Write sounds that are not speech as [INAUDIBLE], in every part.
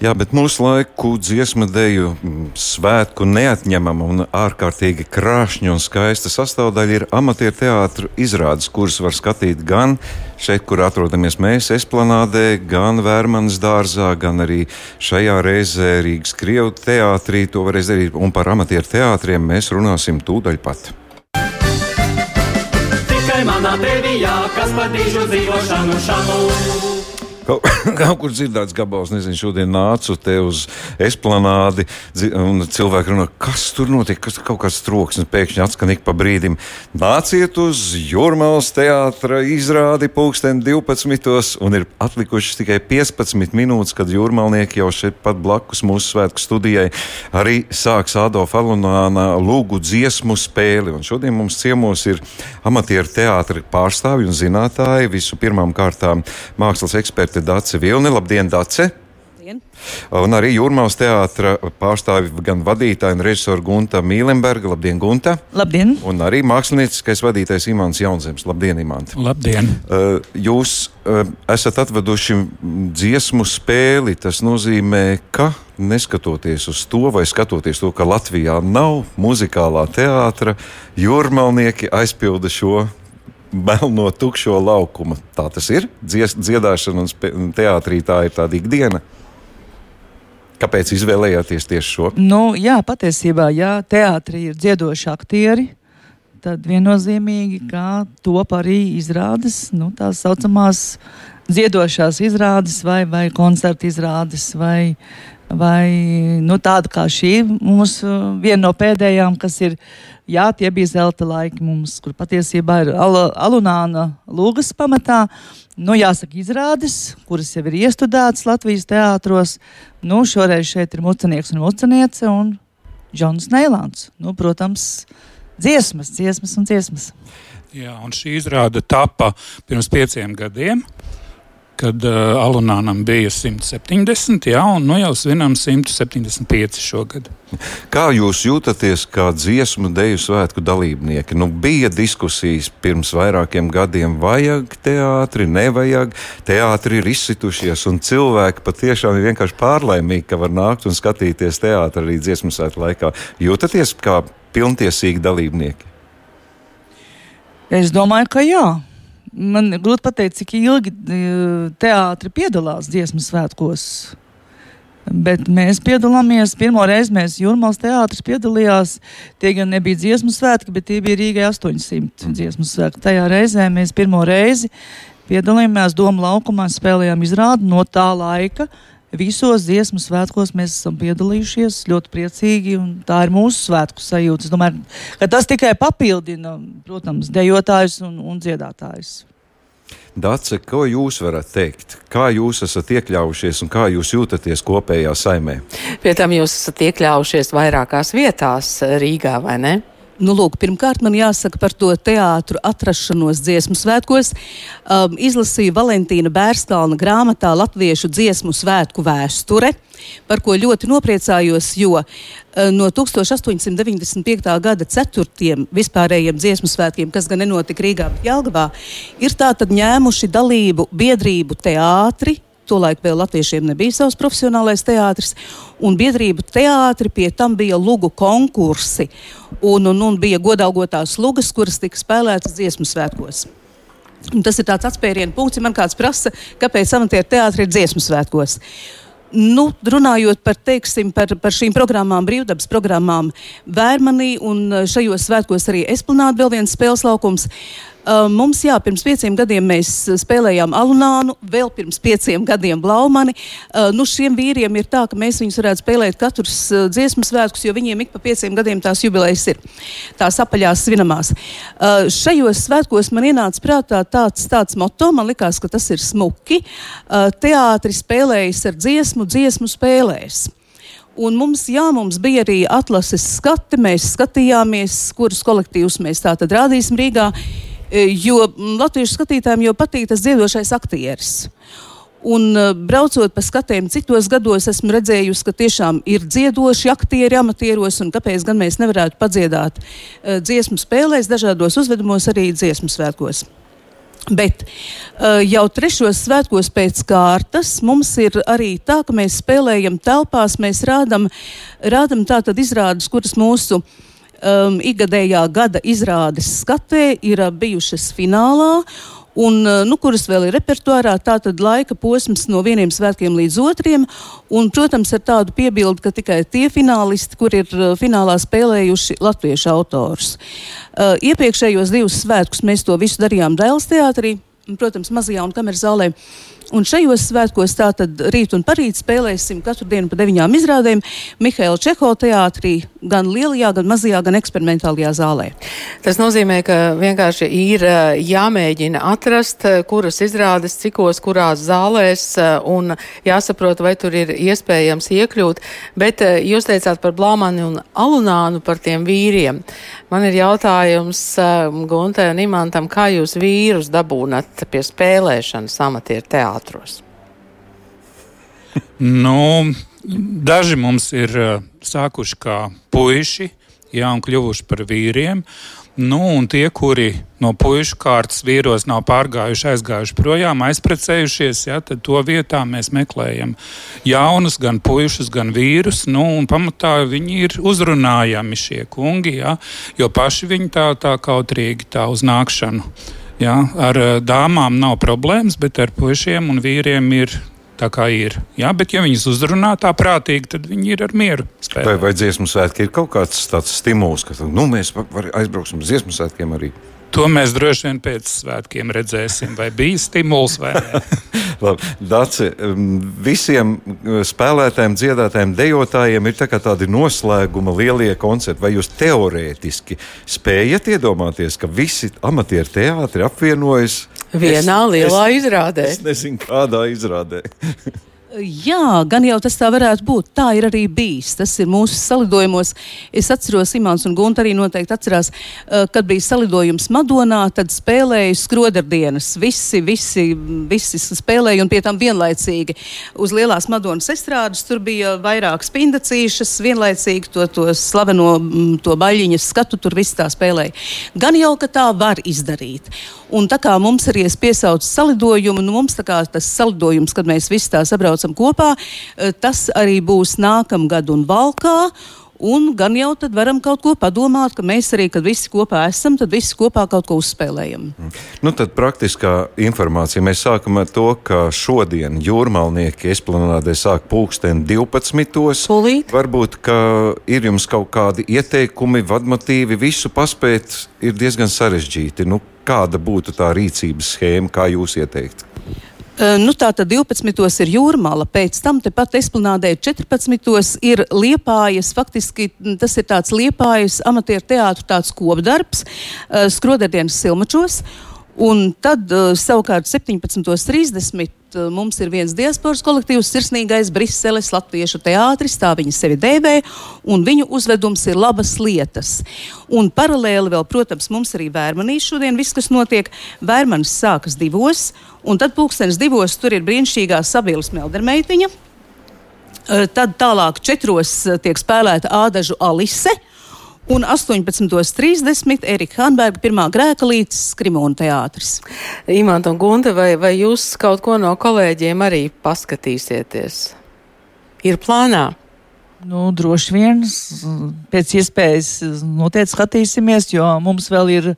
Jā, bet mūsu laiku dziesmu deju svētku neatņemama un ārkārtīgi krāšņa un skaista sastāvdaļa ir amatieru teātris izrādes, kuras var skatīt gan šeit, kur atrodamies mēs, Esplanādē, gan Vērmanas dārzā, gan arī šajā reizē Rīgas Krievu teātrī. To varēs darīt, un par amatieru teātriem mēs runāsim tūdaļ pat. Tikai manā tevijā, kas par dīžu dzīvošanu šanu. Kaut, [COUGHS] kaut kur dzirdēts gabals, nezinu, šodien nācu te uz esplanādi, un cilvēki runā, kas tur notiek, kas kaut kāds troksnis pēkšņi atskan ik pa brīdim. Nāciet uz Jurmāls teātra izrādi pulksten 12. un ir atlikušas tikai 15 minūtes, kad jūrmalnieki jau šeit pat blakus mūsu svētku studijai arī sāks Adolfa Alunāna lūgu dziesmu spēli. Un šodien mums ciemos ir amatieru teātra pārstāvji un zinātāji, visu pirmām kārtām mākslas eksperti eksperte Dace Vilni. Labdien, Dace! Labdien. Un arī Jūrmālas teātra pārstāvi gan vadītāja un režisora Gunta Mīlenberga. Labdien, Gunta! Labdien! Un arī mākslinieckais vadītājs Imants Jaunzems. Labdien, Imants! Labdien! Uh, jūs uh, esat atveduši dziesmu spēli. Tas nozīmē, ka neskatoties uz to, vai skatoties to, ka Latvijā nav muzikālā teātra, jūrmalnieki aizpilda šo melno tukšo laukumu. Tā tas ir. Dzies, dziedāšana un teātrī tā ir tāda ikdiena. Kāpēc izvēlējāties tieši šo? Nu, jā, patiesībā, ja teātrī ir dziedoši aktieri, tad viennozīmīgi, ka top arī izrādes, nu, tās saucamās dziedošās izrādes vai, vai koncerta izrādes vai, vai nu, tāda kā šī mums viena no pēdējām, kas ir Jā, tie bija zelta laiki mums, kur patiesībā ir al alunāna lūgas pamatā. Nu, jāsaka, izrādes, kuras jau ir iestudētas Latvijas teātros. Nu, šoreiz šeit ir mucenieks un muceniece un Džons Neilants. Nu, protams, dziesmas, dziesmas un dziesmas. Jā, un šī izrāde tapa pirms pieciem gadiem kad uh, Alunānam bija 170, jā, un nu jau svinam 175 šogad. Kā jūs jūtaties kā dziesmu deju svētku dalībnieki? Nu, bija diskusijas pirms vairākiem gadiem, vajag teātri, nevajag. Teātri ir izsitušies, un cilvēki patiešām ir vienkārši pārlaimīgi, ka var nākt un skatīties teātri arī dziesmu svētku laikā. Jūtaties kā pilntiesīgi dalībnieki? Es domāju, ka jā. Man grūti pateikt, cik ilgi e, teātris piedalās dziesmu svētkos. Bet mēs piedalāmies. Pirmo reizi mēs Jurmālas teātris piedalījās. Tie gan nebija dziesmu svētki, bet tie bija Rīgai 800 dziesmu svētki. Tajā reizē mēs pirmo reizi piedalījāmies Doma laukumā, spēlējām izrādi no tā laika. Visos dziesmu svētkos mēs esam piedalījušies ļoti priecīgi, un tā ir mūsu svētku sajūta. Es domāju, ka tas tikai papildina, protams, dejotājus un, un dziedātājus. Dace, ko jūs varat teikt? Kā jūs esat iekļaujušies un kā jūs jūtaties kopējā saimē? Pie tam jūs esat iekļaujušies vairākās vietās Rīgā, vai ne? Nu, lūk, pirmkārt, man jāsaka par to teātru atrašanos dziesmu svētkos. Um, izlasīju Valentīna Bērskalna grāmatā Latviešu dziesmu svētku vēsture, par ko ļoti nopriecājos, jo uh, no 1895. gada ceturtiem vispārējiem dziesmu svētkiem, kas gan nenotika Rīgā, bet Jelgavā, ir tātad ņēmuši dalību biedrību teātri, Tolaik vēl latviešiem nebija savs profesionālais teātris, un biedrību teātri pie tam bija lugu konkursi, un, un, un bija godalgotās lugas, kuras tika spēlētas dziesmu svētkos. Un tas ir tāds atspērienu punkts, ja man kāds prasa, kāpēc amatieru teātris ir dziesmu svētkos. Nu, runājot par, teiksim, par, par šīm programmām, brīvdabas programmām, Vērmanī un šajos svētkos arī Esplanāda vēl viens spēles laukums. Uh, mums, jā, pirms pieciem gadiem mēs spēlējām Alunānu, vēl pirms pieciem gadiem Blaumani. Uh, nu, šiem vīriem ir tā, ka mēs viņus varētu spēlēt katrus uh, dziesmu svētkus, jo viņiem ik pa pieciem gadiem tās jubilejas ir. Tās apaļās svinamās. Uh, šajos svētkos man ienāca prātā tāds, tāds moto, man likās, ka tas ir smuki. Teātri spēlējas ar dziesmu, dziesmu spēlēs. Un mums, jā, mums bija arī atlases skati, mēs skatījāmies, kurus kolektīvus mēs tā tad rādīsim Rīgā. E, jo latviešu skatītājiem jau patīk tas dziedošais aktieris. Un uh, braucot pa skatiem citos gados, esmu redzējusi, ka tiešām ir dziedoši aktieri amatieros, un kāpēc gan mēs nevarētu padziedāt uh, dziesmu spēlēs, dažādos uzvedumos, arī dziesmu svētkos. Bet jau trešos svētkos pēc kārtas mums ir arī tā, ka mēs spēlējam telpās, mēs rādam, rādam tātad izrādes, kuras mūsu um, ikgadējā gada izrādes skatē ir uh, bijušas finālā. Un, nu, kuras vēl ir repertuārā, tā tad laika posms no vieniem svētkiem līdz otriem. Un, protams, ar tādu piebildi, ka tikai tie finālisti, kur ir finālā spēlējuši latviešu autors. Uh, iepriekšējos divus svētkus mēs to visu darījām Dēls teātrī, protams, mazajā un kameras zālē. Un šajos svētkos tātad rīt un parīt spēlēsim katru dienu pa deviņām izrādēm Mihaila Čeho teātrī, gan lielajā, gan mazajā, gan eksperimentālajā zālē. Tas nozīmē, ka vienkārši ir jāmēģina atrast, kuras izrādes, cikos, kurās zālēs, un jāsaprot, vai tur ir iespējams iekļūt. Bet jūs teicāt par Blāmani un Alunānu, par tiem vīriem. Man ir jautājums Guntai un Imantam, kā jūs vīrus dabūnat pie spēlēšanas amatieru teātros? [LAUGHS] nu, daži mums ir uh, sākuši kā puiši, jā, un kļuvuši par vīriem. Nu, un tie, kuri no puikas kārtas vīros nav pārgājuši, aizgājuši projām, aizprecējušies, ja, tad to vietā mēs meklējam jaunus, gan puikas, gan vīrus. Nu, pamatā viņi ir uzrunājami šie kungi, ja, jo paši viņi tā, tā kautrīgi tā uz nākšanu Jā, ar eh, dāmām nav problēmas, bet ar puišiem un vīriem ir tā kā ir. Jā, bet, ja viņas uzrunā tā prātīgi, tad viņi ir ar mieru. Spēlēt. Vai, vai dziesmu svētki ir kaut kāds tāds stimuls, ka nu, mēs aizbrauksim uz dziesmu svētkiem arī? To mēs droši vien pēc svētkiem redzēsim, vai bija stimuls vai nē. [LAUGHS] Daci, visiem spēlētājiem, dziedātājiem, dejotājiem ir tā tādi noslēguma lielie koncerti. Vai jūs teorētiski spējat iedomāties, ka visi amatieru teātri apvienojas vienā es, lielā es, izrādē? Es nezinu, kādā izrādē. [LAUGHS] Jā, gan jau tas tā varētu būt. Tā ir arī bijis. Tas ir mūsu salidojumos. Es atceros, Imants un Gunta arī noteikti atcerās, uh, kad bija salidojums Madonā, tad spēlēja skrodardienas. Visi, visi, visi spēlēja un pie tam vienlaicīgi. Uz lielās Madonas estrādes tur bija vairāk spindacīšas, vienlaicīgi to, to slaveno mm, to baļķiņas skatu tur viss tā spēlēja. Gan jau, ka tā var izdarīt. Un tā kā mums arī ir piesaucis salidojumu, nu mums tas salidojums, kad mēs visi tā sabraucam kopā, eh, tas arī būs nākamgad un valkā. Un gan jau tad varam kaut ko padomāt, ka mēs arī, kad visi kopā esam, tad visi kopā kaut ko uzspēlējam. Mm. Nu, tad praktiskā informācija. Mēs sākam ar to, ka šodien jūrmālnieki esplanādē sāk pulksteni 12. Pulīt. Varbūt, ka ir jums kaut kādi ieteikumi, vadmotīvi, visu paspēt ir diezgan sarežģīti. Nu, kāda būtu tā rīcības schēma, kā jūs ieteiktu? Nu, tā tad 12. ir jūrmāla, pēc tam tepat esplanādē 14. ir liepājas, faktiski tas ir tāds liepājas amatieru teātru tāds kopdarbs, skroderdienas silmačos. Un tad savukārt 17.30 uh, mums ir viens diasporas kolektīvs, sirsnīgais Briseles latviešu teātris, tā viņi sevi dēvē, un viņu uzvedums ir labas lietas. Un paralēli vēl, protams, mums arī vērmanīs šodien viss, kas notiek. Vērmanis sākas divos, un tad pulkstenis divos tur ir brīnišķīgā Sabīlas Meldermeitiņa. Uh, tad tālāk četros tiek spēlēta Ādažu Alise. Un 18.30 Erika Hanberga pirmā grēka līdz Skrimona teātris. Imants un Gunte, vai, vai jūs kaut ko no kolēģiem arī paskatīsieties? Ir plānā? Nu, droši vien pēc iespējas noteikti skatīsimies, jo mums vēl ir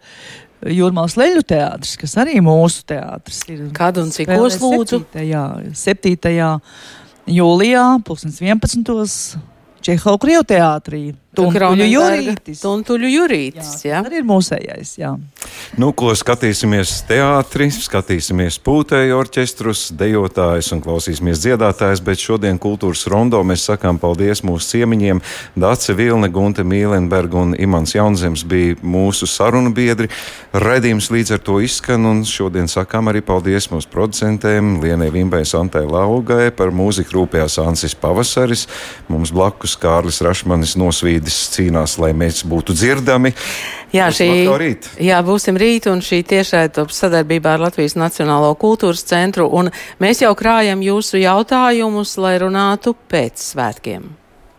Jūrmālas leļu teātris, kas arī mūsu teātris ir. Kad un cik os lūdzu? 7. 7. jūlijā, 2011. Čehau Krievu teātrī. Tuntuļu jūrītis. Tuntuļu jūrītis, jā. jā. Arī ir mūsējais, jā. Nu, ko skatīsimies teātri, skatīsimies pūtēju orķestrus, dejotājus un klausīsimies dziedātājus, bet šodien kultūras rondo mēs sakām paldies mūsu ciemiņiem. Dace Vilne, Gunte Mīlenberga un Imants Jaunzems bija mūsu sarunu biedri. Redījums līdz ar to izskan un šodien sakām arī paldies mūsu producentēm Lienai Vimbai Santai Laugai par mūziku rūpējās Ansis Pavasaris. Mums blakus Kārlis Rašmanis nosvīd brīdis cīnās, lai mēs būtu dzirdami. Jā, šī, jā, būsim rīt, un šī tiešai top sadarbībā ar Latvijas Nacionālo kultūras centru, un mēs jau krājam jūsu jautājumus, lai runātu pēc svētkiem.